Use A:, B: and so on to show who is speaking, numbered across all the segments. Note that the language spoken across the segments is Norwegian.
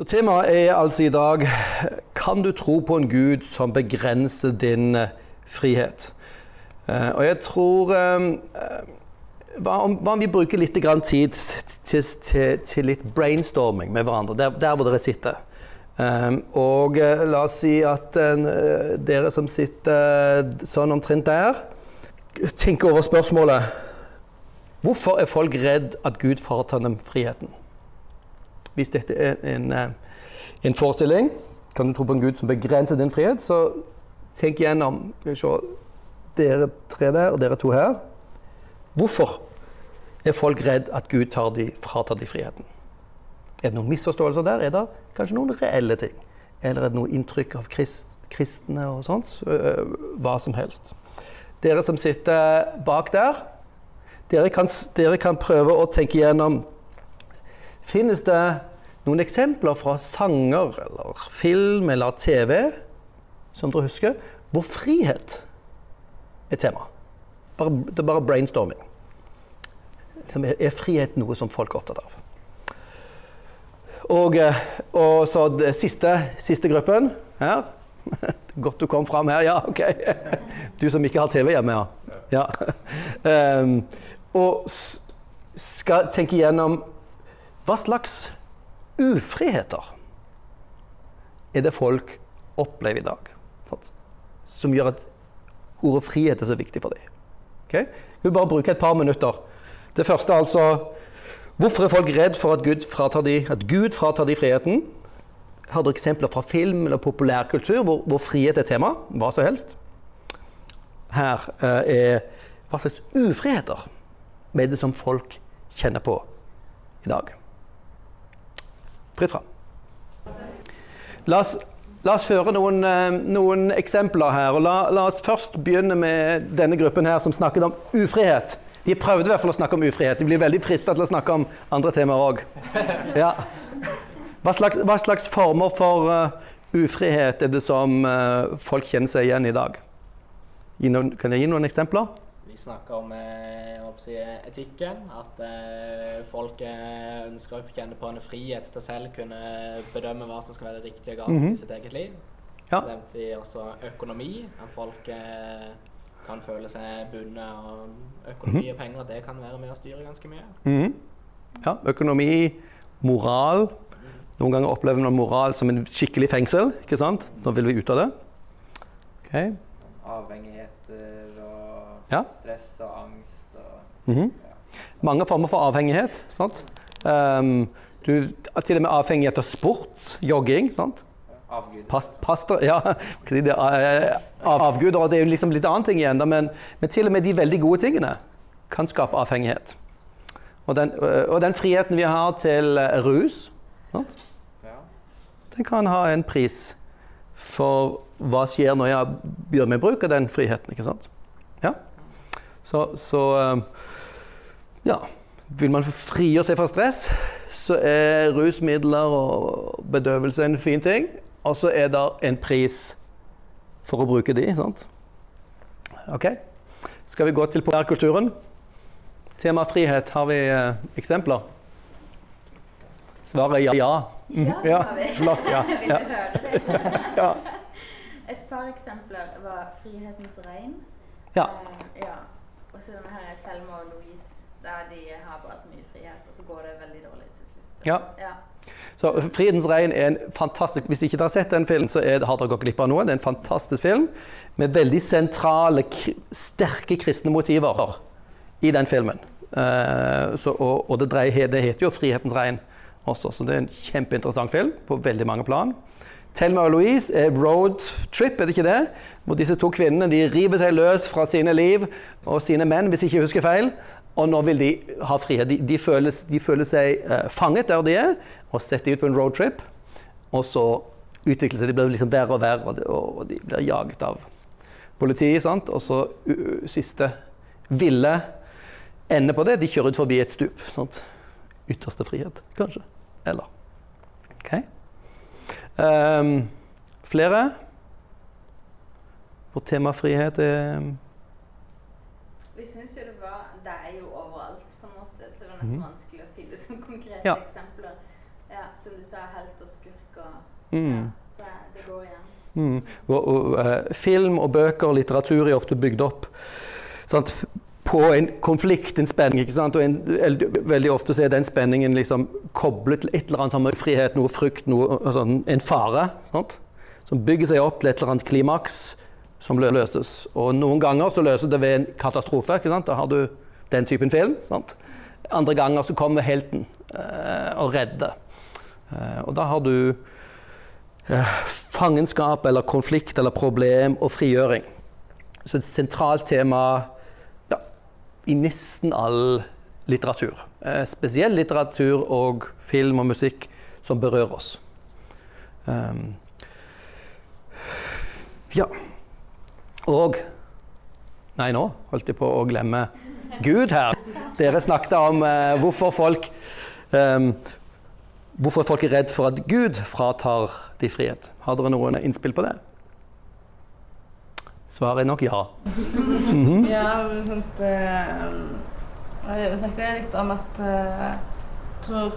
A: Så temaet er altså i dag Kan du tro på en Gud som begrenser din eh, frihet? Eh, og jeg tror eh, hva om, hva om vi bruker litt tid til, til, til litt brainstorming med hverandre, der, der hvor dere sitter? Og la oss si at dere som sitter sånn omtrent der, tenker over spørsmålet Hvorfor er folk redd at Gud fratar dem friheten? Hvis dette er en, en, en, forestilling, kan du tro på en Gud som begrenser din frihet, så tenk igjennom se, Dere tre der og dere to her. Hvorfor er folk redd at Gud tar de, fratar de friheten? Er det noen misforståelser der? Er det kanskje noen reelle ting? Eller er det noe inntrykk av krist, kristne og sånt? Hva som helst. Dere som sitter bak der, dere kan, dere kan prøve å tenke igjennom Finnes det noen eksempler fra sanger eller film eller TV som dere husker, hvor frihet er tema? Bare, det er bare brainstorming. Er frihet noe som folk er opptatt av? Og, eh, og så det siste, siste gruppen her. Godt du kom fram her, ja, OK. Du som ikke har TV hjemme, ja. ja. Um, og skal tenke igjennom hva slags ufriheter er det folk opplever i dag? Som gjør at ordet frihet er så viktig for dem. Okay? Vi bare bruke et par minutter. Det første altså Hvorfor er folk redd for at Gud fratar de, fratar de friheten? Har dere eksempler fra film eller populærkultur hvor, hvor frihet er tema? Hva som helst. Her eh, er hva slags ufriheter med det som folk kjenner på i dag. Fritt fram. La oss, la oss høre noen, eh, noen, eksempler her. og la, la oss først begynne med denne gruppen her som snakket om ufrihet. De prøvde i hvert fall å snakke om ufrihet. De blir veldig frista til å snakke om andre temaer òg. Ja. Hva, hva, slags former for uh, ufrihet er det som uh, folk kjenner seg igjen i dag? Noen, kan jeg gi noen eksempler?
B: Snakker om eh, si, etikken. At eh, folk eh, ønsker å kjenne på en frihet til å selv kunne bedømme hva som skal være riktig og galt mm -hmm. i sitt eget liv. Ja. Så nevnte vi også økonomi. At folk kan føle seg bundet av økonomi mm. og penger. Det kan være med å styre ganske mye.
A: Mm. Ja, økonomi, moral. Noen ganger opplever man moral som en skikkelig fengsel. ikke sant? Nå vil vi ut av det.
C: Okay. Avhengigheter og ja. stress og angst. Og,
A: -hmm. ja. Mange former for avhengighet. sant? Um, du, til og med avhengighet av sport, jogging. sant?
C: Avguder.
A: Past, pastor, ja, avguder, og det er jo liksom litt annen ting igjen. Men, men, til og med de veldig gode tingene kan skape avhengighet. Og den, eh, og den friheten vi har til eh, rus, ja. den kan ha en pris for hva skjer når jeg begynner med bruk av den friheten. ikke sant? Så, så ja. Vil man frigjøre seg fra stress, så er rusmidler og bedøvelse en fin ting. Og så er det en pris for å bruke de. sant? Ok. Skal vi gå til populærkulturen? Tema frihet, har vi eh, eksempler? Svaret er ja.
D: Mm. Ja, det har vi.
A: Flott, ja.
D: Vil du høre det? ja. Et par eksempler var 'Frihetens regn'.
A: Ja.
D: Uh, ja. Og så denne her Thelma og Louise, der de har bare så mye frihet, og så går det veldig dårlig til slutt.
A: Ja. ja. Så 'Fridens regn' er en fantastisk Hvis ikke dere har sett den filmen, så er, har dere gått glipp av noe. Det er en fantastisk film med veldig sentrale, sterke kristne motiver i den filmen. Uh, så, og, og det, dreier, det, heter jo 'Frihetens regn' også, så det er en kjempeinteressant film på veldig mange plan. Thelma og Louise er road trip, er det ikke det? Hvor disse to kvinnene de river seg løs fra sine liv og sine menn, hvis jeg ikke husker feil. Og nå vil de ha frihet. De, de, føler, de føler, seg uh, fanget der de er, og setter de ut på en roadtrip. Og så utvikler de blir liksom verre og verre, og de, blir jaget av politiet. Sant? Og så uh, siste ville ende på det, de kjører ut forbi et stup. Sant? Ytterste frihet, kanskje. Eller OK. Um, flere? Hvor temafrihet er
D: Vi syns jo det var Det er jo overalt, på en måte, så det er nesten mm. vanskelig å finne som konkrete
A: ja.
D: eksempler. Ja, som du sa, helt og skurk og mm. ja, det, det, går igjen.
A: Mm. Og, og, uh, film og bøker og litteratur er ofte bygd opp sant, på en konflikt, en spenning. ikke sant? Og en, veldig ofte så er den spenningen liksom koblet til et eller annet med frihet, noe frykt, noe, altså, en fare. Sant? Som bygger seg opp til et eller annet klimaks som løses. Og noen ganger så løser det ved en katastrofe. ikke sant? Da har du den typen film. Sant? Andre ganger så kommer helten øh, og redder. Uh, og da har du uh, fangenskap eller konflikt eller problem og frigjøring. Så et sentralt tema i nesten all litteratur. Eh, spesiell litteratur og film og musikk som berører oss. Um, ja. Og Nei, nå holdt jeg på å glemme Gud her. Dere snakket om eh, hvorfor folk um, Hvorfor folk er redd for at Gud fratar de frihet. Har dere noen innspill på det? Svaret er nok ja.
E: Mm -hmm. Ja, sånt, uh, jeg snakket litt om at uh, tror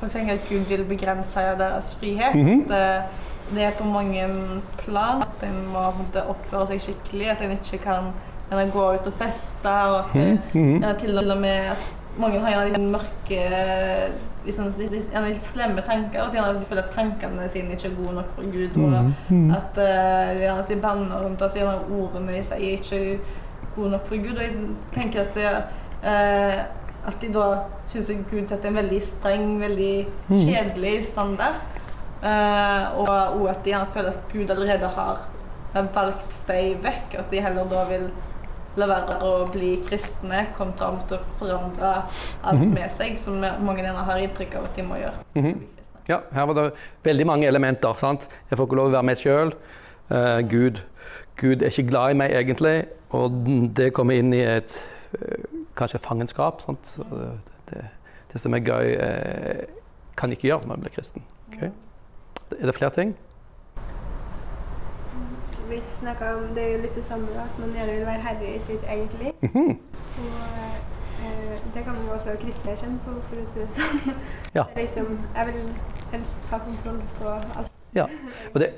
E: folk tenker at Gud vil begrense deres frihet. Mm -hmm. at, det er på mange plan at en må oppføre seg skikkelig. At en ikke kan en gå ut og feste. Og at mm, mm. til og med at mange har en mørke liksom, litt slemme tanker. Og at de føler at tankene sine ikke er gode nok for Gud. Og mm, mm. at uh, de sier banner rundt at ordene de sier ikke er gode nok for Gud. Og jeg tenker at uh, at de da syns Gud setter en veldig streng, veldig mm. kjedelig standard. Uh, og at de gjerne føler at Gud allerede har valgt dem vekk. At de heller da vil la være å bli kristne kontra å måtte forandre alt mhm. med seg, som mange gjerne har inntrykk av at de må gjøre. Mm -hmm.
A: Ja, her var det veldig mange elementer. sant? Jeg får ikke lov å være meg sjøl. Uh, eh, Gud, Gud er ikke glad i meg egentlig, og det kommer inn i et uh, kanskje fangenskap. sant? Det, det, som er gøy, uh, kan ikke gjøre når jeg blir kristen. Okay? Er det flere ting?
F: Vi snakka om det er jo litt det samme, at man gjerne vil være herre i sitt eget liv. Mm -hmm. Og eh, det kan jo også kristne kjenne på, for å si det sånn. Ja. liksom, jeg vil helst ha kontroll på alt.
A: Ja, og det,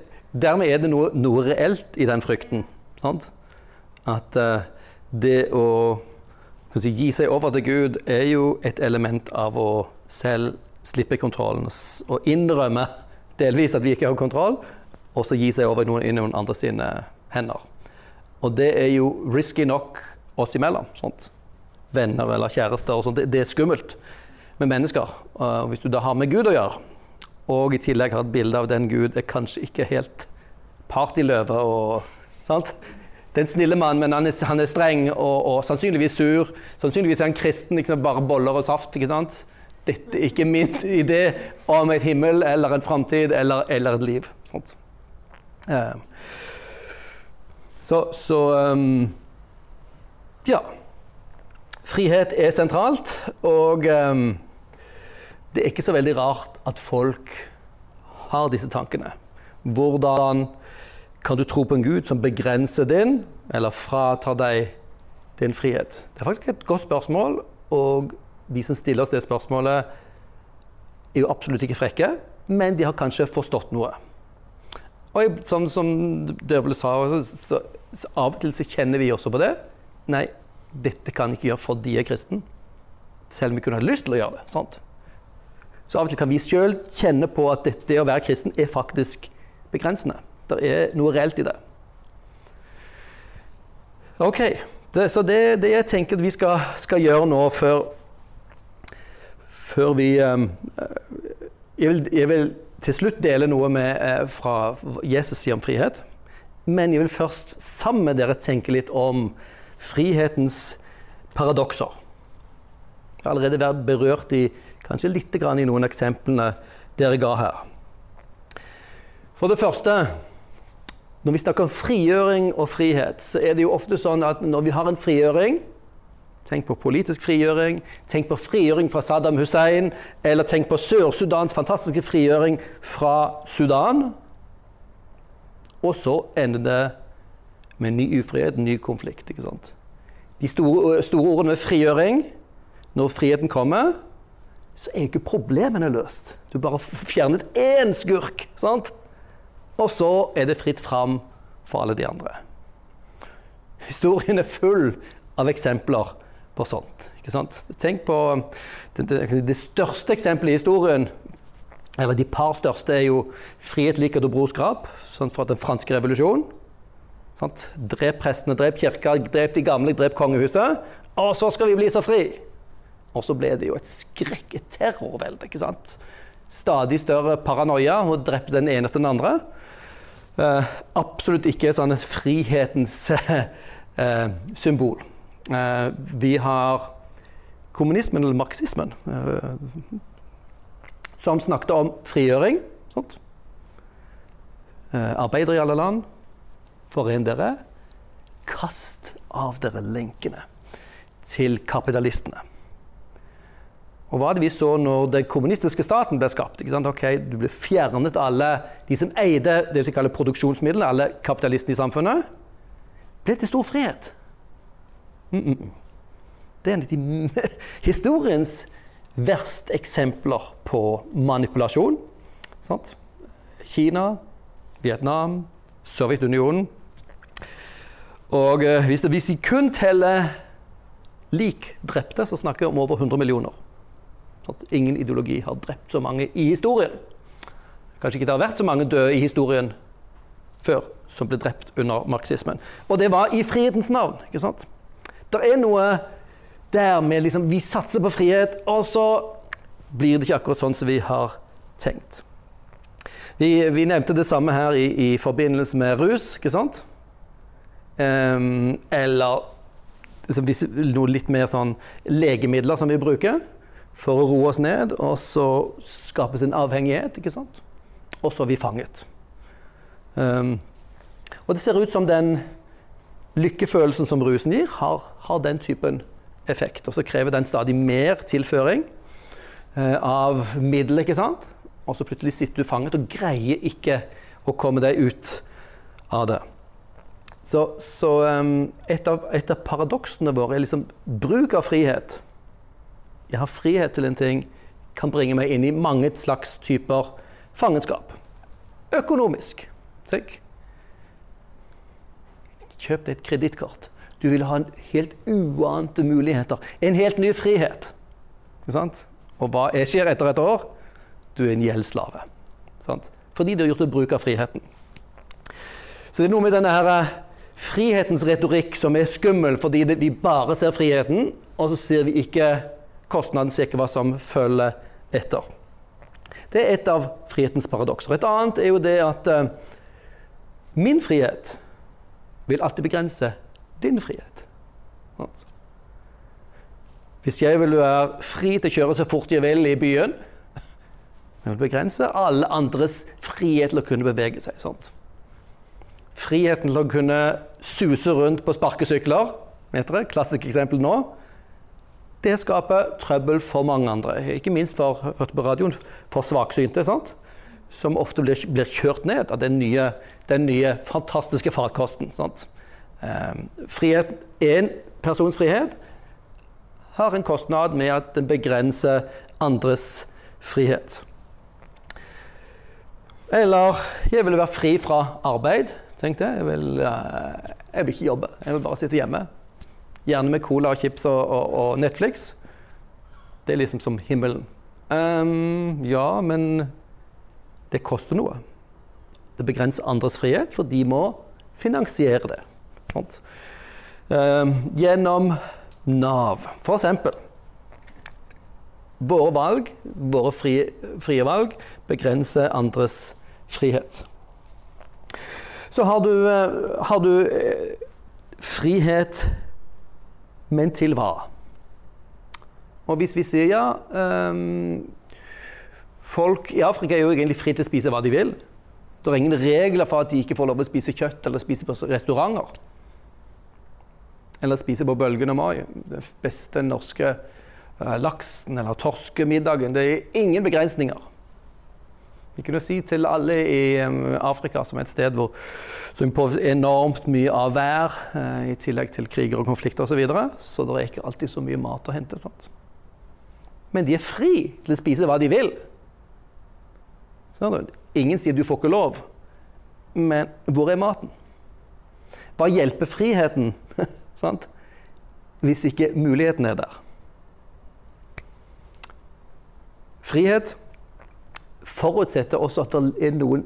A: Dermed er det noe, noe, reelt i den frykten. Sant? At eh, det å si, gi seg over til Gud er jo et element av å selv slippe kontrollen og innrømme delvis at vi ikke har kontroll, og så gi seg over noen, i noen andre sine hender. Og det er jo risky nok oss imellom. Sånt. Venner eller kjærester og sånt. Det, det er skummelt med mennesker. Uh, hvis du da har med Gud å gjøre, og i tillegg har et bilde av den Gud er kanskje ikke helt partyløve og sant? en snille mann, men han er, han er streng og, og, sannsynligvis sur. Sannsynligvis er han kristen, liksom bare boller og saft. ikke sant? Dette er ikke min idé om et himmel eller en framtid eller, eller, et liv. Sant? Så, så um, Ja. Frihet er sentralt, og um, det er ikke så veldig rart at folk har disse tankene. Hvordan kan du tro på en Gud som begrenser din, eller fratar deg din frihet? Det er faktisk et godt spørsmål, og de som stiller oss det spørsmålet, er jo absolutt ikke frekke, men de har kanskje forstått noe. Og som, som Døble sa, så, så, av og til så kjenner vi også på det. Nei, dette kan jeg ikke gjøre fordi jeg er kristen. Selv om vi kunne ha lyst til å gjøre det. Sant? Så av og til kan vi sjøl kjenne på at dette å være kristen er faktisk begrensende. Det er noe reelt i det. OK. Det, så det, det jeg tenker at vi skal, skal gjøre nå før, før vi um, jeg, vil, jeg vil til slutt dele noe med, eh, fra Jesus sier om frihet. Men jeg vil først sammen med dere tenke litt om frihetens paradokser. Jeg har allerede vært berørt i kanskje litt i noen eksemplene dere ga her. For det første når vi snakker om frigjøring og frihet, så er det jo ofte sånn at når vi har en frigjøring, Tenk på politisk frigjøring, tenk på frigjøring fra Saddam Hussein, eller tenk på Sør-Sudans fantastiske frigjøring fra Sudan. Og så ender det med ny ufrihet, ny konflikt. ikke sant? De store, store ordene med frigjøring, når friheten kommer, så er ikke problemene løst. Du bare fjernet én skurk, sant? og så er det fritt fram for alle de andre. Historien er full av eksempler på sånt. Ikke sant? Tenk på det, det, det største eksempelet i historien eller de par største er jo frihet, likhet og brorskap sånn fra den franske revolusjonen. Sant? Drep prestene, drep kirka, drep de gamle, drep kongehuset. Og så skal vi bli så fri! Og så ble det jo et skrekk, et terrorvelde. ikke sant? Stadig større paranoia og drepte den ene etter den andre. Uh, absolutt ikke sånn et frihetens uh, symbol. Eh, vi har kommunismen, eller marxismen, eh, som snakket om frigjøring. Sånt. Eh, arbeidere i alle land, foren dere. Kast av dere lenkene til kapitalistene. Og hva det vi så når den kommunistiske staten ble skapt? Okay, Du ble fjernet alle de som eide det vi kaller produksjonsmidlene, alle kapitalistene i samfunnet. Ble til stor frihet. Mm -mm. Det er en av de historiens verste eksempler på manipulasjon. Sant? Kina, Vietnam, Sovjetunionen. Og eh, hvis, det, hvis vi kun teller lik drepte, så snakker vi om over 100 millioner. At ingen ideologi har drept så mange i historien. Kanskje ikke det har vært så mange døde i historien før som ble drept under marxismen. Og det var i frihetens navn. ikke sant? Det er noe der med liksom Vi satser på frihet, og så blir det ikke akkurat sånn som vi har tenkt. Vi, vi nevnte det samme her i, i, forbindelse med rus, ikke sant? Um, eller liksom, noe litt mer sånn legemidler som vi bruker for å roe oss ned, og så skapes en avhengighet, ikke sant? Og så er vi fanget. Um, og det ser ut som den lykkefølelsen som rusen gir, har, har den typen effekt. Og så krever den stadig mer tilføring eh, av middel, ikke sant? Og så plutselig sitter du fanget og greier ikke å komme deg ut av det. Så, så um, et, av, et, av, paradoksene våre er liksom bruk av frihet jeg har frihet til en ting, kan bringe meg inn i mange slags typer fangenskap. Økonomisk. Tenk. Kjøp deg et kredittkort. Du vil ha helt uante muligheter. En helt ny frihet. Og hva skjer etter et år? Du er en gjeldsslave. Fordi du har gjort bruk av friheten. Så det er noe med denne her eh, frihetens retorikk som er skummel fordi vi bare ser friheten, og så ser vi ikke Kostnaden ser ikke hva som følger etter. Det er et av frihetens paradokser. Et annet er jo det at uh, min frihet vil alltid begrense din frihet. Hvis jeg vil være fri til å kjøre så fort jeg vil i byen, jeg vil begrense alle andres frihet til å kunne bevege seg. Sånt. Friheten til å kunne suse rundt på sparkesykler, heter dere? klassisk eksempel nå, det skaper trøbbel for mange andre. Ikke minst for, hørte på radioen, for svaksynte, sant? Som ofte blir, blir, kjørt ned av den nye, den nye fantastiske farkosten. Sant? Eh, frihet, En persons frihet har en kostnad med at den begrenser andres frihet. Eller jeg vil være fri fra arbeid. Tenk det. Jeg vil, eh, jeg vil ikke jobbe. Jeg vil bare sitte hjemme. Gjerne med cola og chips og, og, og Netflix. Det er liksom som himmelen. Um, ja, men det koster noe. Det begrenser andres frihet, for de må finansiere det. Eh, gjennom Nav, f.eks. Våre valg, våre frie, frie valg, begrenser andres frihet. Så har du, uh, har du uh, frihet men til hva? Og hvis vi sier ja um, Folk i Afrika er jo egentlig fri til å spise hva de vil. Det er ingen regler for at de ikke får lov å spise kjøtt eller spise på restauranter. Eller spise på Bølgen og Mai. Den beste norske uh, laksen eller torskemiddagen. Det er ingen begrensninger. Vi kunne si til alle i Afrika, som er et sted hvor som påvirker enormt mye av vær, uh, i tillegg til kriger og konflikter osv., så, videre, så det er ikke alltid så mye mat å hente. sant? men de er fri til å spise hva de vil. Ingen sier du får ikke lov, men hvor er maten? Hva hjelper friheten hvis ikke muligheten er der? Frihet forutsetter også at det er noen,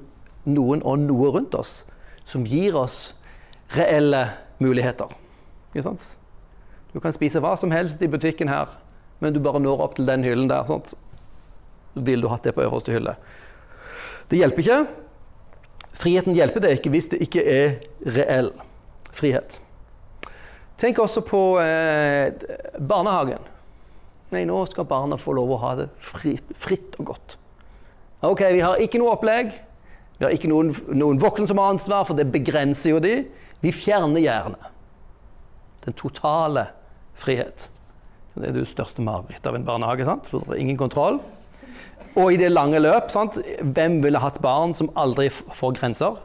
A: noen og noe rundt oss som gir oss reelle muligheter. Du kan spise hva som helst i butikken her, men du bare når opp til den hyllen der. Sant? Vil du hatt det på øverste hylle? Det hjelper ikke. Friheten hjelper deg ikke hvis det ikke er reell frihet. Tenk også på eh, barnehagen. Nei, nå skal barna få lov å ha det fritt, fritt og godt. Ok, Vi har ikke noe opplegg. Vi har ikke noen, noen voksne som har ansvar, for det begrenser jo de. Vi fjerner gjerne den totale frihet. Det er det største marerittet av en barnehage. sant? Ingen kontroll. Og i det lange løp, sant? hvem ville hatt barn som aldri får grenser?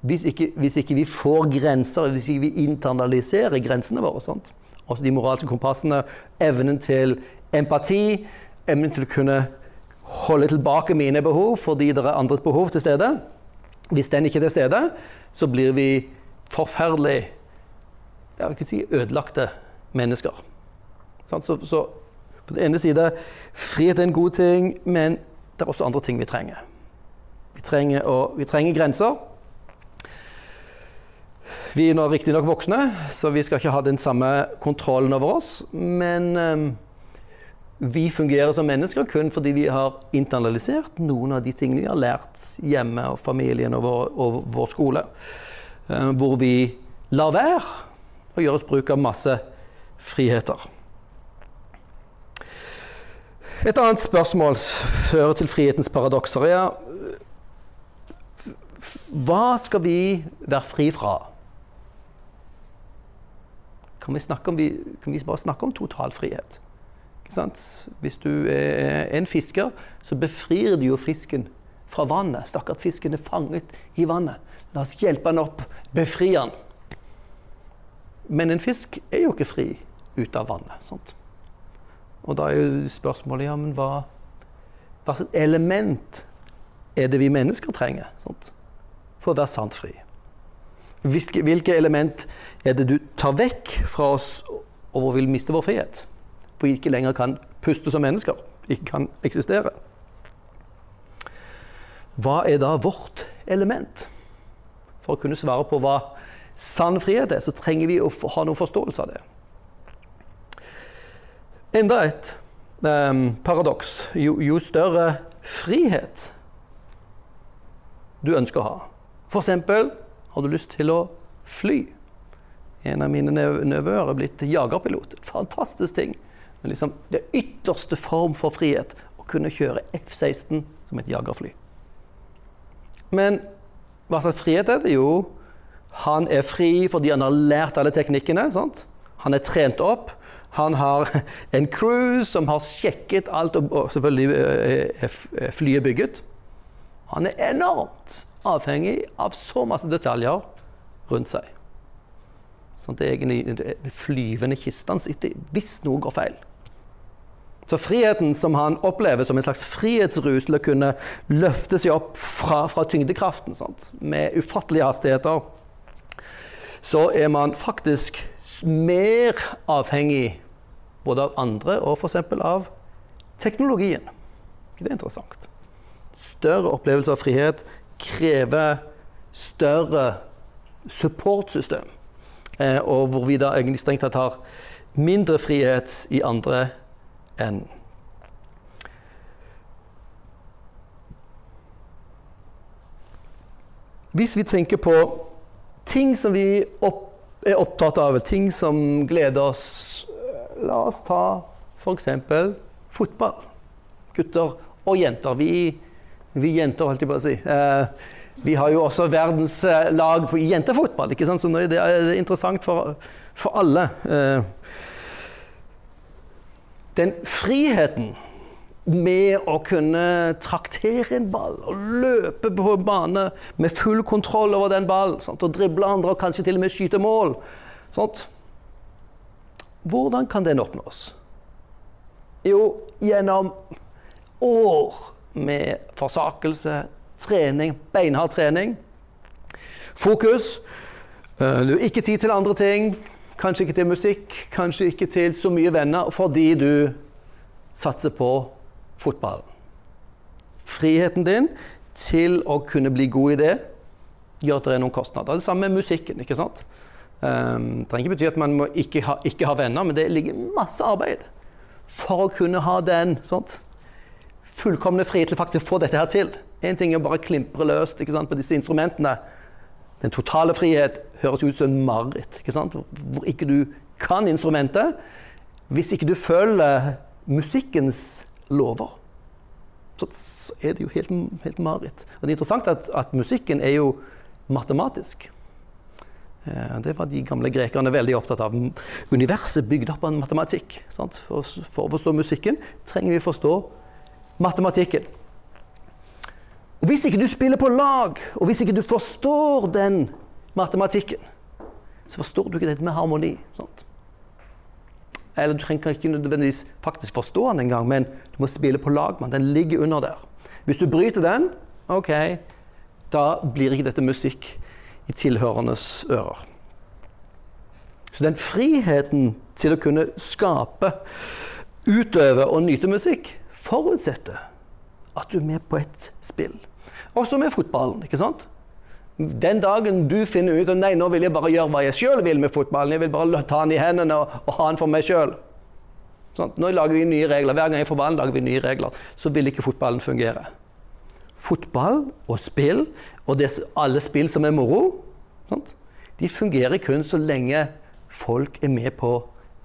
A: Hvis, ikke, hvis ikke vi får grenser, hvis ikke vi internaliserer grensene våre sant? Også de moralske kompassene, evnen til empati, evnen til å kunne holde tilbake mine behov fordi det er andres behov til stede. Hvis den ikke er til stede, så blir vi forferdelig jeg vil si, ødelagte mennesker. Så, så, på den ene side frihet er en god ting, men det er også andre ting vi trenger. Vi trenger, å, vi trenger grenser. Vi er nå riktignok voksne, så vi skal ikke ha den samme kontrollen over oss. Men um, vi fungerer som mennesker kun fordi vi har internalisert noen av de tingene vi har lært hjemme og familien og vår, og vår skole. Um, hvor vi lar være å gjøre oss bruk av masse friheter. Et annet spørsmål fører til frihetens paradokser. Ja, hva skal vi være fri fra? kan vi, om, kan vi bare snakke om total frihet. Hvis du er en fisker, så befrir du jo fisken fra vannet. Stakkars fisken er fanget i vannet. La oss hjelpe han opp, befri han. Men en fisk er jo ikke fri ut av vannet. Sant? Og da er jo spørsmålet ja, men hva, hva slags element er det vi mennesker trenger sant? for å være sant fri? Hvilke, hvilke, element er det du tar vekk fra oss og vil miste vår frihet? For vi ikke lenger kan puste som mennesker, ikke kan eksistere. Hva er da vårt element? For å kunne svare på hva sann frihet er, så trenger vi å ha noen forståelse av det. Enda et um, paradoks. Jo, jo, større frihet du ønsker å ha. For eksempel har du lyst til å fly? En av mine nevøer er blitt jagerpilot. Fantastisk ting. Men liksom, det ytterste form for frihet å kunne kjøre F-16 som et jagerfly. Men hva slags frihet er det? Jo, han er fri fordi han har lært alle teknikkene. Sant? Han er trent opp. Han har en crew som har sjekket alt, og selvfølgelig eh, er flyet bygget. Han er enormt avhengig av så masse detaljer rundt seg. Sånn at det er egentlig den flyvende kisten sitter hvis noe går feil. Så friheten som han opplever som en slags frihetsrus til å kunne løfte seg opp fra, fra tyngdekraften sant? med ufattelige hastigheter, så er man faktisk mer avhengig både av andre og f.eks. av teknologien. Det er interessant. Større opplevelse av frihet krever større supportsystem. Eh, og hvor vi da egentlig strengt tatt har mindre frihet i andre enn Hvis vi tenker på ting som vi opp, er opptatt av, ting som gleder oss La oss ta f.eks. fotball. Gutter og jenter. Vi vi jenter, holdt jeg på å si. Eh, vi har jo også verdenslag i på jentefotball, ikke sant? så det er interessant for, for alle. Eh, den friheten med å kunne traktere en ball og løpe på en bane med full kontroll over den ballen, og drible andre og kanskje til og med skyte mål. Sant? Hvordan kan den oppnås? Jo, gjennom år med forsakelse, trening, beinhard trening. Fokus. Eh, du har ikke tid til andre ting. Kanskje ikke til musikk, kanskje ikke til så mye venner, fordi du satser på fotballen. Friheten din til å kunne bli god i det gjør at det er noen kostnader. Det samme med musikken. ikke sant? Um, det trenger ikke bety at man ikke ha, ikke ha, venner, men det ligger masse arbeid for å kunne ha den sant? fullkomne frihet til faktisk å få dette her til. Én ting er å bare klimpre løst ikke sant, på disse instrumentene. Den totale frihet høres ut som en mareritt. Hvor ikke du kan instrumentet hvis ikke du følger musikkens lover. Så er det jo helt, helt mareritt. Og det er interessant at, at musikken er jo matematisk. Eh, det var de gamle grekerne veldig opptatt av. Universet bygd opp av matematikk. For, for, å forstå musikken trenger vi forstå matematikken. Og Hvis ikke du spiller på lag, og hvis ikke du forstår den matematikken, så forstår du ikke dette med harmoni. Sant? Eller du trenger ikke nødvendigvis faktisk forstå den engang, men du må spille på lag med den. Den ligger under der. Hvis du bryter den, OK, da blir ikke dette musikk i tilhørendes ører. Så den friheten til å kunne skape, utøve og nyte musikk forutsetter at du er med på et spill. Også med fotballen. ikke sant? Den dagen du finner ut at nei, nå vil jeg bare gjøre hva jeg sjøl vil med fotballen, jeg vil bare ta den i hendene og, og ha den for meg sjøl. Sånn, nå lager vi nye regler. Hver gang jeg får ballen, lager vi nye regler. Så vil ikke fotballen fungere. Fotball og spill, og det, alle spill som er moro, sånn, de fungerer kun så lenge folk er med på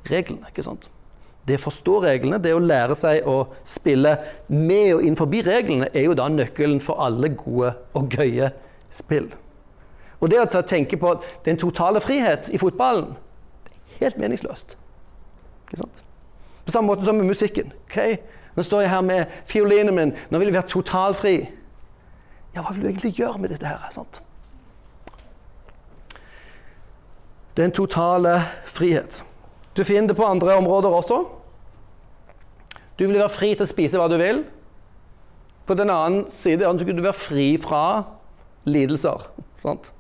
A: reglene. ikke sant? Det å forstå reglene, det å lære seg å spille med og innenfor reglene, er jo da nøkkelen for alle gode og gøye spill. Og det å tenke på den totale frihet i fotballen, helt meningsløst. Ikke sant? På samme måte som med musikken. Okay? Nå står jeg her med fiolinen min, nå vil jeg være totalfri. Ja, hva vil du egentlig gjøre med dette her? Sant? Den totale frihet. Du finner det på andre områder også. Du vil være fri til å spise hva du vil. På den annen side vil du være fri fra lidelser sant?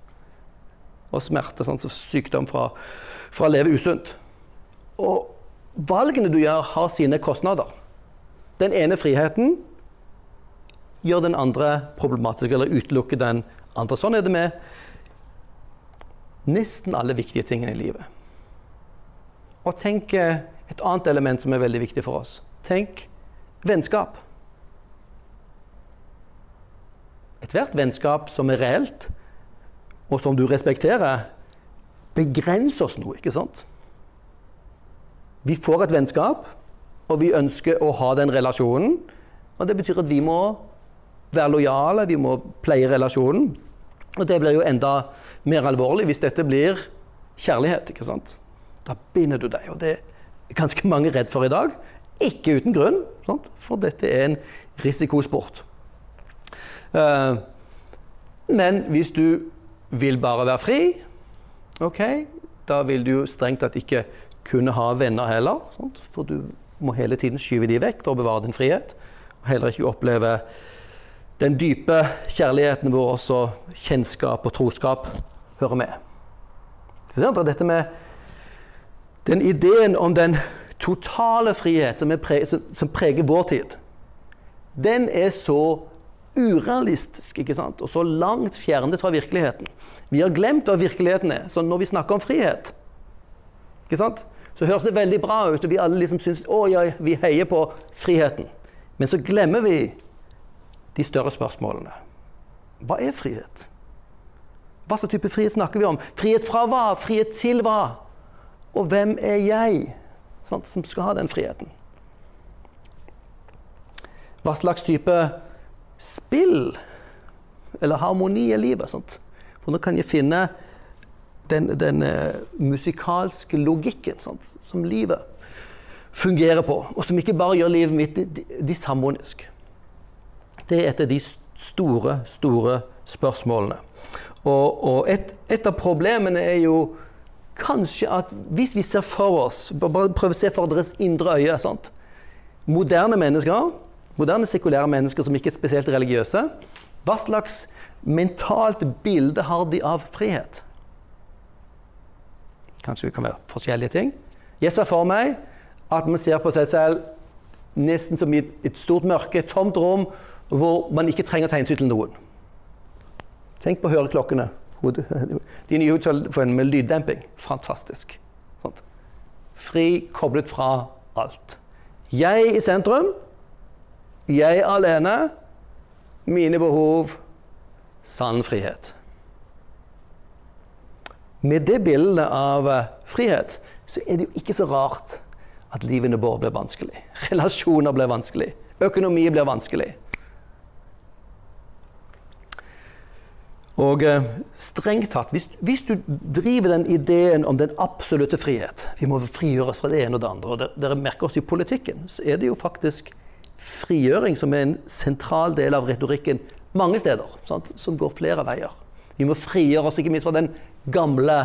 A: Og smerte, sånn, og sykdom fra, fra å leve usunt. Og valgene du gjør, har sine kostnader. Den ene friheten gjør den andre problematisk, eller utelukker den andre. Sånn er det med nesten alle viktige tingene i livet. Og tenk et annet element som er veldig viktig for oss. Tenk vennskap. Ethvert vennskap som er reelt, og som du respekterer, begrenser oss noe, ikke sant? Vi får et vennskap, og vi ønsker å ha den relasjonen. Og det betyr at vi må være lojale, vi må pleie relasjonen. Og det blir jo enda mer alvorlig hvis dette blir kjærlighet. ikke sant? Da binder du deg. Og det er ganske mange redd for i dag. Ikke uten grunn, sant? for dette er en risikosport. Uh, men hvis du vil bare være fri, ok, da vil du jo strengt tatt ikke kunne ha venner heller. Sant? For du må hele tiden skyve de vekk for å bevare din frihet. Og heller ikke oppleve den dype kjærligheten hvor også kjennskap og troskap hører med. Så dette med den ideen om den totale frihet som, pre som preger vår tid, den er så urealistisk ikke sant? og så langt fjernet fra virkeligheten. Vi har glemt hva virkeligheten er. Så når vi snakker om frihet, ikke sant? så høres det veldig bra ut, og vi alle liksom syns å ja, vi heier på friheten. Men så glemmer vi de større spørsmålene. Hva er frihet? Hva slags type frihet snakker vi om? Frihet fra hva? Frihet til hva? Og hvem er jeg sant, som skal ha den friheten? Hva slags type spill eller harmoni i livet? Sant? For nå kan jeg finne den, den uh, musikalske logikken sant, som livet fungerer på, og som ikke bare gjør livet mitt disharmonisk. Det er et av de store, store spørsmålene. Og, og et, et, av problemene er jo kanskje at hvis vi ser for oss Bare prøv å se for deres indre øye. Sant? moderne mennesker, moderne sekulære mennesker som ikke er spesielt religiøse, hva slags mentalt bilde har de av frihet? Kanskje det kan være forskjellige ting. Jeg ser for meg at man ser på seg selv nesten som i et stort mørke, et tomt rom, hvor man ikke trenger å ta hensyn til noen. Tenk på høreklokkene. De nye hodetelefonene med lyddemping. Fantastisk. Fri, koblet fra alt. Jeg i sentrum. Jeg alene. Mine behov. Sann frihet. Med det bildet av eh, frihet så er det jo ikke så rart at livene våre blir vanskelig. Relasjoner blir vanskelig. Økonomi blir vanskelig. Og eh, strengt tatt, hvis, hvis, du driver den ideen om den absolutte frihet Vi må frigjøre oss fra det ene og det andre. og Dere, merker oss i politikken, så er det jo faktisk frigjøring som er en sentral del av retorikken mange steder. Sant? Som går flere veier. Vi må frigjøre oss ikke minst fra den gamle,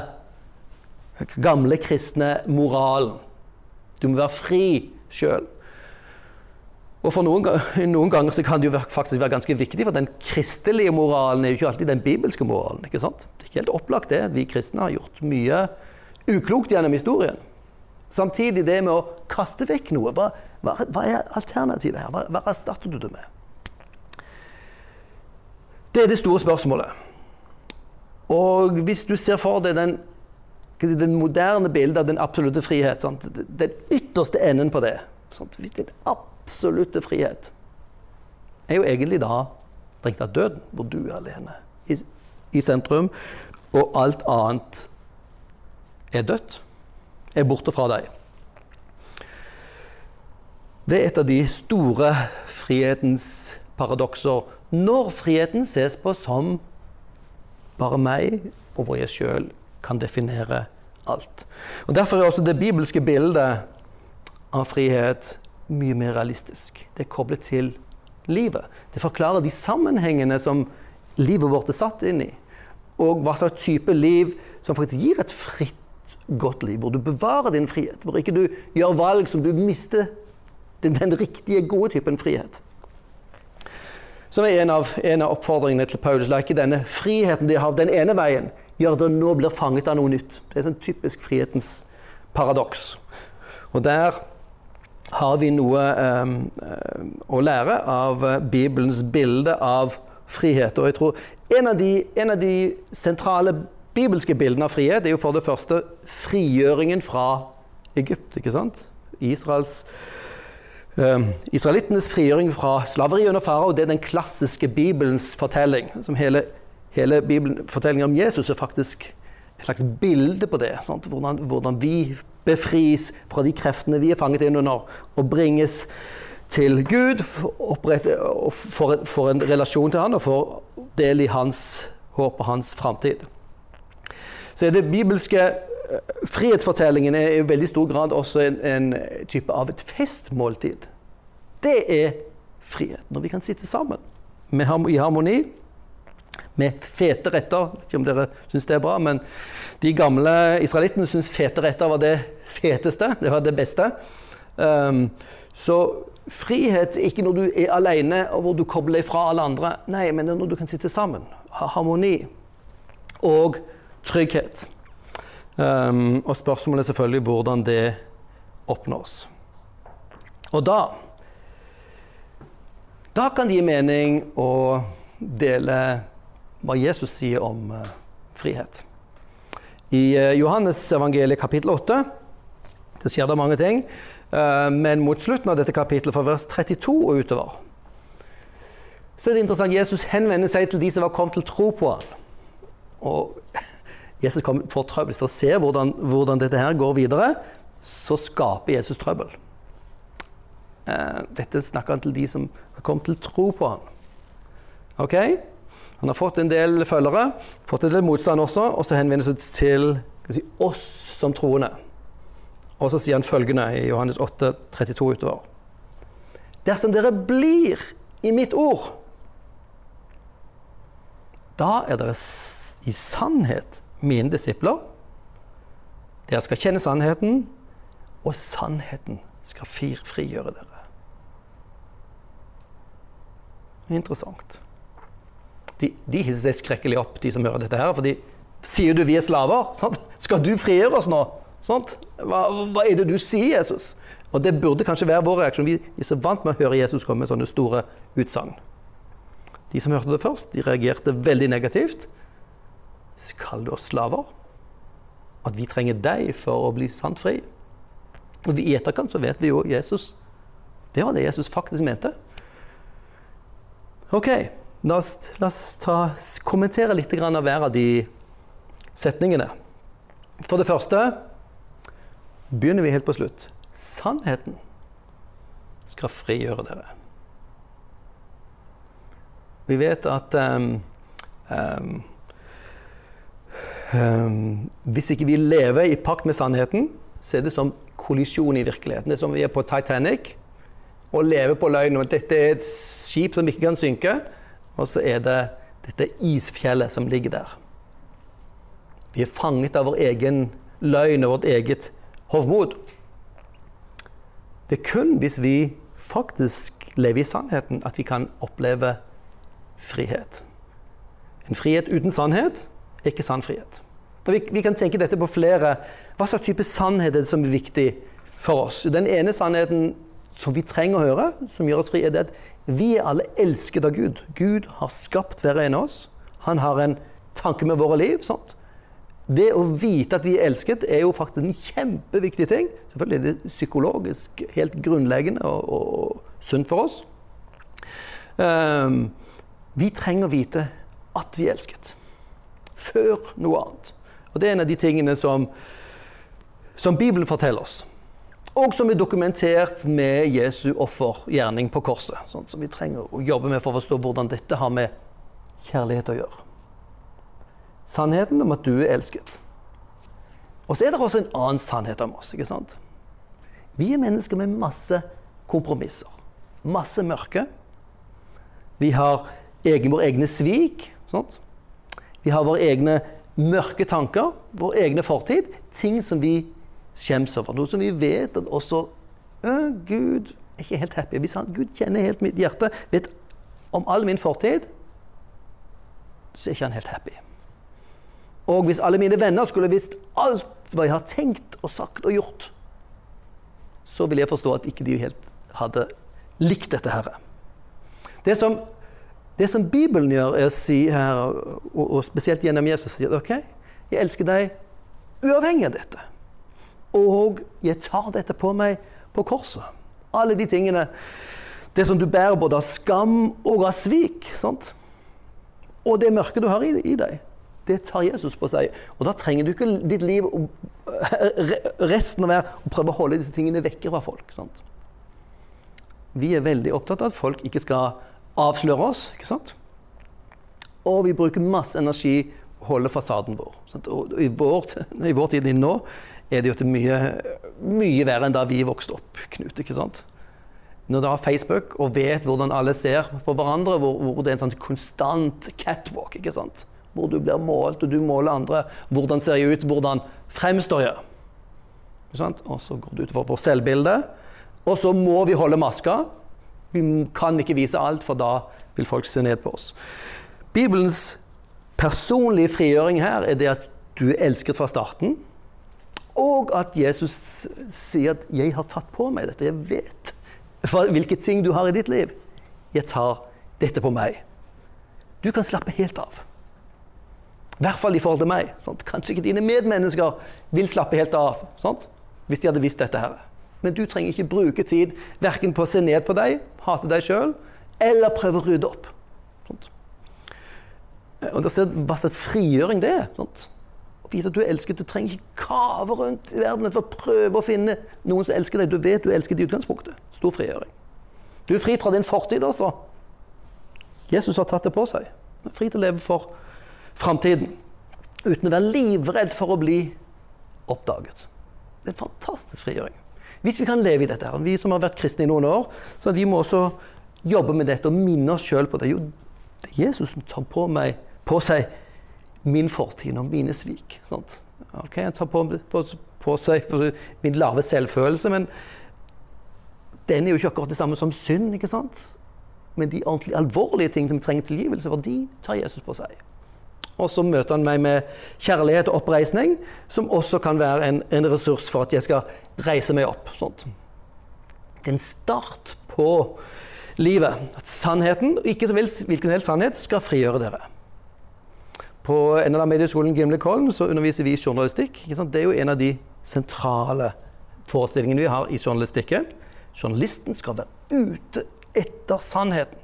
A: gamle kristne moralen. Du må være fri sjøl. Og for noen, noen, ganger kan det jo faktisk være ganske viktig, for den kristelige moralen er jo ikke alltid den bibelske moralen. ikke sant? Det er ikke helt opplagt det. Vi kristne har gjort mye uklokt gjennom historien. Samtidig det med å kaste vekk noe. Hva, hva, hva er alternativet her? Hva, hva erstatter du det med? Det er det store spørsmålet. Og hvis du ser for deg den, den moderne bildet av den absolutte frihet, sant? den ytterste enden på det sant? Den absolutte frihet er jo egentlig da strengt tatt døden, hvor du er alene i, i, sentrum, og alt annet er dødt, er borte fra deg. Det er et av de store frihetens paradokser når friheten ses på som bare meg, og hvor jeg sjøl kan definere alt. Og Derfor er også det bibelske bildet av frihet mye mer realistisk. Det er koblet til livet. Det forklarer de sammenhengene som livet vårt er satt inn i. Og hva slags type liv som faktisk gir et fritt, godt liv. Hvor du bevarer din frihet. Hvor ikke du gjør valg som du mister den, den riktige, gode typen frihet. Som er en av, en av oppfordringene til Paulus. La ikke denne friheten de har den ene veien, gjøre dere nå blir fanget av noe nytt. Det er sånn typisk frihetens paradoks. Og der har vi noe um, å lære av eh, Bibelens bilde av frihet. Og jeg tror en av, de, en av de sentrale bibelske bildene av frihet er jo for det første frigjøringen fra Egypt. ikke sant? Israels, eh, Israelittenes frigjøring fra slaveri under farao det er den klassiske Bibelens fortelling. som Hele, hele Bibelen, fortellingen om Jesus er faktisk et slags bilde på det. Hvordan, hvordan, vi befris fra de kreftene vi er fanget inn under, og bringes til Gud, opprette, får, får en relasjon til Han og får del i hans håp og hans framtid. Så er det bibelske eh, frihetsfortellingen er i veldig stor grad også en, en type av et festmåltid. Det er frihet. Når vi kan sitte sammen i harmoni med fete retter. Ikke om dere syns det er bra, men de gamle israelittene syns fete retter var det feteste. Det var det beste. Um, så frihet er ikke når du er alene og hvor du kobler deg fra alle andre. Nei, men det er når du kan sitte sammen. Ha harmoni og trygghet. Um, og spørsmålet er selvfølgelig hvordan det oppnås. Og da Da kan det gi mening å dele hva Jesus sier om uh, frihet. I uh, Johannes evangeliet kapittel 8 det skjer det mange ting, uh, men mot slutten av dette kapittelet, fra vers 32 og utover, så er det interessant Jesus henvender seg til de som var kommet til tro på ham. Og Jesus kom, får trøbbel. Hvis dere ser hvordan, hvordan, dette her går videre, så skaper Jesus trøbbel. dette snakker han til de som har kommet til tro på ham. Ok? Han har fått en del følgere, fått en del motstand også, og så henvender han seg til si, oss som troende. Og så sier han følgende i Johannes 8, 32 utover. Dersom dere blir i mitt ord, da er dere i sannhet mine disipler. Dere skal kjenne sannheten, og sannheten skal frigjøre dere. Interessant. De, de hisser seg skrekkelig opp, de som hører dette her. For de sier du vi er slaver. Sant? Skal du frigjøre oss nå? Hva, hva, er det du sier, Jesus? Og det burde kanskje være vår reaksjon. Vi er så vant med å høre Jesus komme med sånne store utsagn. De som hørte det først, de reagerte veldig negativt. Kaller oss slaver? At vi trenger deg for å bli sant fri? Og I etterkant så vet vi jo Jesus. Det var det Jesus faktisk mente. Ok, la oss, la oss ta, kommentere litt av hver av de setningene. For det første begynner vi helt på slutt. Sannheten skal frigjøre dere. Vi vet at um, um, hvis ikke vi lever i pakt med sannheten, så er det som kollisjon i virkeligheten. Det er som vi er på Titanic og lever på løgn. Dette er et skip som ikke kan synke, og så er det dette isfjellet som ligger der. Vi er fanget av vår egen løgn og vårt eget hovmod. Det er kun hvis vi faktisk lever i sannheten, at vi kan oppleve frihet. En frihet uten sannhet ikke sann frihet. Vi, vi, kan tenke dette på flere. Hva slags type sannhet er det som er viktig for oss? Den ene sannheten som vi trenger å høre, som gjør oss fri, er at vi er alle elsket av Gud. Gud har skapt hver ene av oss. Han har en tanke med våre liv. Sant? Det å vite at vi er elsket, er jo faktisk en kjempeviktig ting. Selvfølgelig er det psykologisk helt grunnleggende og, og, og sunt for oss. Um, vi trenger å vite at vi er elsket. Før noe annet. Og Det er en av de tingene som, som Bibelen forteller oss. Og som er dokumentert med Jesu offergjerning på korset. Sånn, som vi trenger å jobbe med for å forstå hvordan dette har med kjærlighet å gjøre sannheten om at du er elsket. Og så er det også en annen sannhet om oss. ikke sant? Vi er mennesker med masse kompromisser. Masse mørke. Vi har egen, våre egne svik. Sant? Vi har våre egne mørke tanker, vår egne fortid. Ting som vi skjems over. Noe som vi vet at også Gud er ikke helt happy. Hvis han, Gud kjenner helt mitt hjerte, vet om all min fortid, så er ikke han helt happy. Og hvis alle mine venner skulle visst alt hva jeg har tenkt og sagt og gjort, så vil jeg forstå at ikke de helt hadde likt dette her. Det som, det som Bibelen gjør, er å si her, og, og spesielt gjennom Jesus, sier OK, jeg elsker deg uavhengig av dette. Og jeg tar dette på meg på korset. Alle de tingene. Det som du bærer både av skam og av svik. Sant? Og det mørke du har i, i deg. Det tar Jesus på seg. Og da trenger du ikke ditt liv resten av å prøve å holde disse tingene vekke fra folk. Sant? Vi er veldig opptatt av at folk ikke skal avsløre oss. ikke sant? Og vi bruker masse energi å holde fasaden vår. I vår, i vår tid nå er det jo mye, mye verre enn da vi vokste opp, Knut. ikke sant? Når du har Facebook og vet hvordan alle ser på hverandre, hvor, hvor det er en sånn konstant catwalk. ikke sant? hvor du blir målt, og du måler andre. Hvordan ser jeg ut? Hvordan fremstår jeg? Og så går det utover vårt selvbilde. Og så må vi holde maska. Vi kan ikke vise alt, for da vil folk se ned på oss. Bibelens personlige frigjøring her er det at du er elsket fra starten. Og at Jesus sier at 'jeg har tatt på meg dette'. Jeg vet hvilke ting du har i ditt liv. Jeg tar dette på meg. Du kan slappe helt av. I hvert fall i forhold til meg. Sant? Kanskje ikke dine medmennesker vil slappe helt av sant? hvis de hadde visst dette. her. Men du trenger ikke bruke tid verken på å se ned på deg, hate deg sjøl, eller prøve å rydde opp. Sånt. Og det ser Hva slags frigjøring det er. Sånt. Å vite at du er elsket. Du trenger ikke kave rundt i verden for å prøve å finne noen som elsker deg. Du vet du er elsket i utgangspunktet. Stor frigjøring. Du er fri fra din fortid også. Jesus har tatt det på seg. Du er fri til å leve for framtiden. Uten å være livredd for å bli oppdaget. Det er en fantastisk frigjøring. Hvis vi kan leve i dette, vi som har vært kristne i noen år, så vi må også jobbe med dette og minne oss sjøl på det. Jo, det er Jesus som tar på, meg, på seg min fortid og mine svik. Sant? Ok, Han tar på, på, på seg min lave selvfølelse, men den er jo ikke akkurat det samme som synd. ikke sant? men de ordentlig alvorlige tingene som trenger tilgivelse, for de tar Jesus på seg. Og så møter han meg med kjærlighet og oppreisning, som også kan være en, en ressurs for at jeg skal reise meg opp. Sånt. Det er en start på livet. At sannheten, og ikke så vel hvilken helst sannhet, skal frigjøre dere. På NLA Medieskolen Gimlekollen så underviser vi journalistikk. Det er jo en av de sentrale forestillingene vi har i journalistikken. Journalisten skal være ute etter sannheten.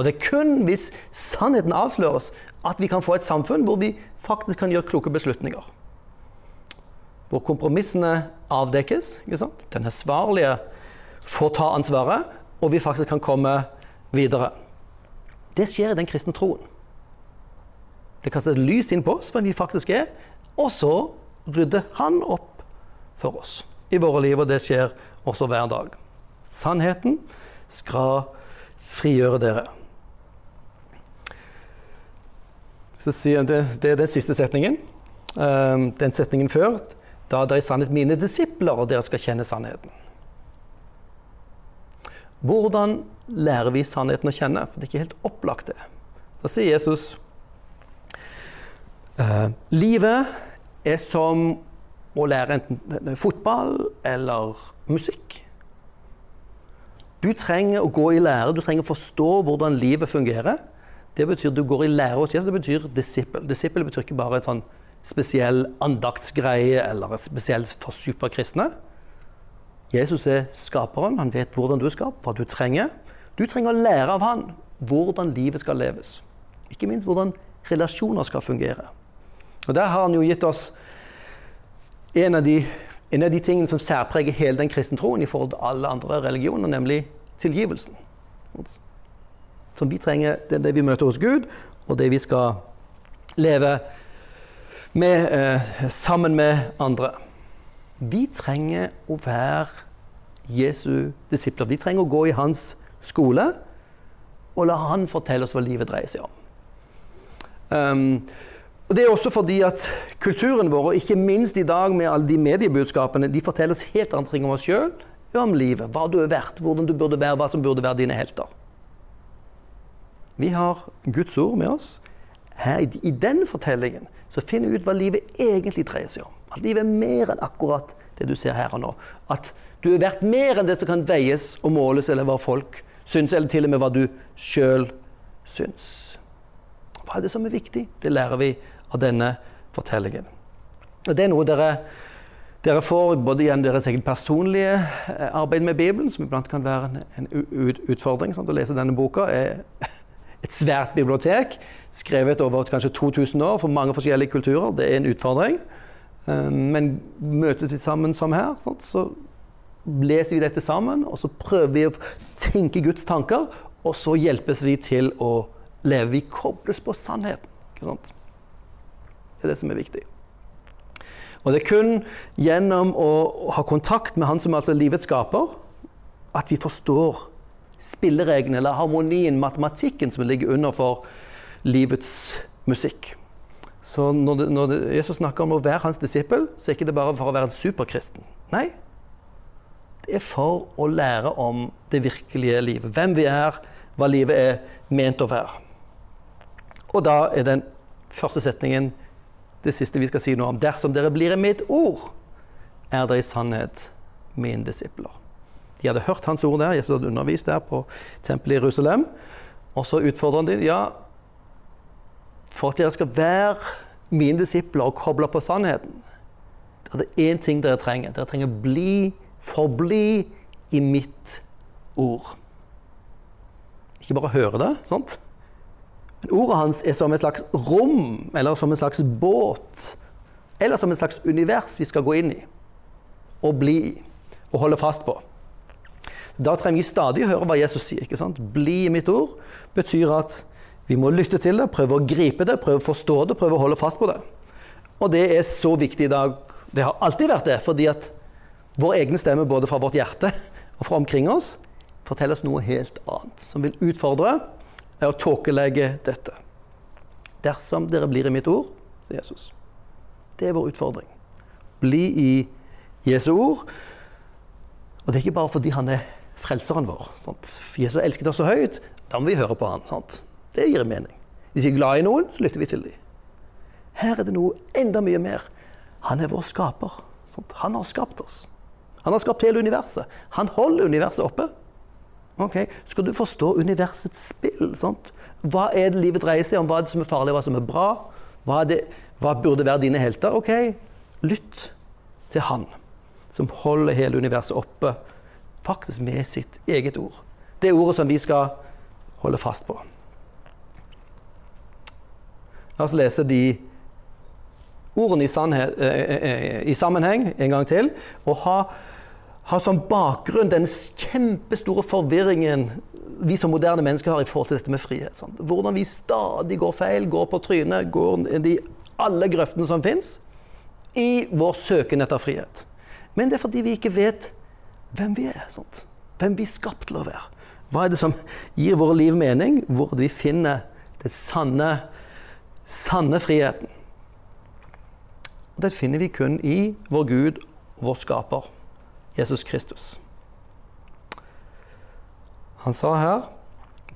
A: Og det er kun hvis sannheten avsløres, at vi kan få et samfunn hvor vi faktisk kan gjøre kloke beslutninger. Hvor kompromissene avdekkes. Den ansvarlige får ta ansvaret, og vi faktisk kan komme videre. Det skjer i den kristne troen. Det kastes lys inn på oss, hvem vi faktisk er, og så rydder Han opp for oss i våre liv, og det skjer også hver dag. Sannheten skal frigjøre dere. Så sier det, det er den siste setningen. Um, den setningen før. Da er dere i sannhet mine disipler, og dere skal kjenne sannheten. Hvordan lærer vi sannheten å kjenne? For det er ikke helt opplagt, det. Da sier Jesus uh, livet er som å lære enten fotball eller musikk. Du trenger å gå i lære, du trenger å forstå hvordan livet fungerer. Det betyr du går i lære hos Jesus. Det betyr disippel. Disippel betyr ikke bare et sånn spesiell andaktsgreie eller et spesielt for superkristne. Jesus er skaperen. Han vet hvordan du er skapt, hva du trenger. Du trenger å lære av han hvordan livet skal leves. Ikke minst hvordan relasjoner skal fungere. Og Der har han jo gitt oss en av de, en av de tingene som særpreger hele den kristne troen i forhold til alle andre religioner, nemlig tilgivelsen som vi trenger, det er det vi møter hos Gud, og det vi skal leve med, eh, sammen med andre. Vi trenger å være Jesu disipler. Vi trenger å gå i hans skole og la han fortelle oss hva livet dreier seg om. Um, og Det er også fordi at kulturen vår, og ikke minst i dag med alle de mediebudskapene, de forteller oss helt andre ting om oss sjøl, om livet, hva du er verdt, hvordan du burde være, hva som burde være dine helter. Vi har Guds ord med oss. Her, I den fortellingen så finner vi ut hva livet egentlig dreier seg om. At livet er mer enn akkurat det du ser her og nå. At du er verdt mer enn det som kan veies og måles, eller hva folk syns, eller til og med hva du sjøl syns. Hva er det som er viktig? Det lærer vi av denne fortellingen. Og Det er noe dere, dere får både gjennom deres eget personlige eh, arbeid med Bibelen, som iblant kan være en, en utfordring. Sant? Å lese denne boka er et svært bibliotek, skrevet over kanskje 2000 år for mange forskjellige kulturer. Det er en utfordring. Eh, men møtes vi sammen som her, så leser vi dette sammen, og så prøver vi å tenke Guds tanker, og så hjelpes vi til å leve. Vi kobles på sannheten. Det er det som er viktig. Og det er kun gjennom å ha kontakt med Han som altså er livets skaper, at vi forstår spillereglene eller harmonien, matematikken, som ligger under for livets musikk. Så når, det, når det, Jesus snakker om å være hans disippel, så er ikke det bare for å være en superkristen. Nei, det er for å lære om det virkelige livet. Hvem vi er, hva livet er ment å være. Og da er den første setningen det siste vi skal si noe om. Dersom dere blir i mitt ord, er dere i sannhet mine disipler. De hadde hørt hans ord der, Jesus hadde undervist der på tempelet i Jerusalem. Og så utfordrer han dem. Ja, for at dere skal være mine disipler og koble på sannheten, det er én ting dere trenger. Dere trenger bli, forbli i mitt ord. Ikke bare høre det, sant? men ordet hans er som et slags rom, eller som en slags båt, eller som et slags univers vi skal gå inn i og bli i og holde fast på. Da trenger vi stadig å høre hva Jesus sier. ikke sant? Bli i mitt ord betyr at vi må lytte til det, prøve å gripe det, prøve å forstå det, prøve å holde fast på det. Og det er så viktig i dag. Det har alltid vært det, fordi at vår egen stemme, både fra vårt hjerte og fra omkring oss, forteller oss noe helt annet, som vil utfordre og tåkelegge dette. Dersom dere blir i mitt ord, sier Jesus. Det er vår utfordring. Bli i Jesu ord. Og det er ikke bare fordi han er frelseren vår. Sant? Jesus elsket oss så høyt, da må vi høre på han. Sant? Det gir mening. Hvis vi er glad i noen, så lytter vi til dem. Her er det noe enda mye mer. Han er vår skaper. Sant? Han har skapt oss. Han har skapt hele universet. Han holder universet oppe. Okay. Skal du forstå universets spill, sant? hva er det livet dreier seg om? Hva er det som er farlig, hva som er bra? Hva, er det, hva burde være dine helter? Ok, lytt til han som holder hele universet oppe, faktisk med sitt eget ord. Det ordet som vi skal holde fast på. La oss lese de ordene i, sannhet, eh, eh, eh, i sammenheng en gang til. Og ha, ha som bakgrunn den kjempestore forvirringen vi som moderne mennesker har i forhold til dette med frihet. Sånn. Hvordan vi stadig går feil, går på trynet, går i alle grøftene som fins, i vår søken etter frihet. Men det er fordi vi ikke vet hvem vi er. Sant? Hvem vi er skapt til å være. Hva er det som gir våre liv mening? Hvor vi finner den sanne, sanne friheten. Og det finner vi kun i vår Gud vår skaper, Jesus Kristus. Han sa her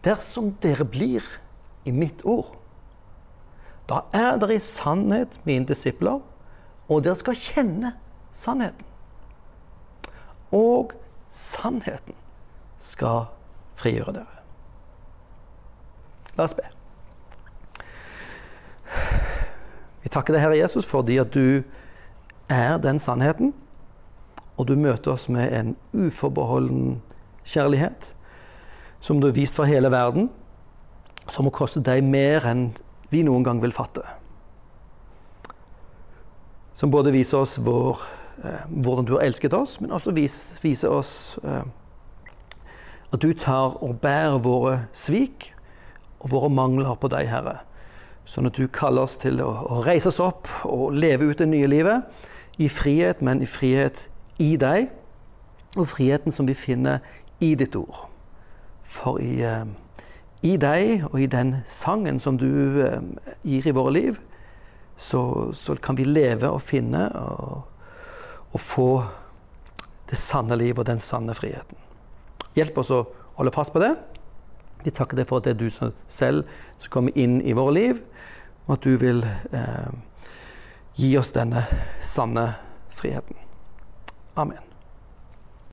A: Dersom dere blir i mitt ord, da er dere i sannhet mine disipler, og dere skal kjenne sannheten. Og sannheten skal frigjøre dere. La oss be. Vi takker deg, Herre Jesus, fordi at du er den sannheten. Og du møter oss med en uforbeholden kjærlighet som du har vist for hele verden, som må koste deg mer enn vi noen gang vil fatte. Som både viser oss vår, eh, hvordan du har elsket oss, men også vis, vise oss eh, at du tar og bærer våre svik og våre mangler på deg, Herre. Sånn at du kaller oss til å, å reise oss opp og leve ut det nye livet i frihet, men i frihet i deg, og friheten som vi finner i ditt ord. For i, uh, i deg og i den sangen som du gir i våre liv, så, så, kan vi leve og finne og, og få det sanne livet og den sanne friheten. Hjelp oss å holde fast på det. Vi takker deg for at det er du selv som kommer inn i våre liv, og at du vil eh, gi oss denne sanne friheten. Amen.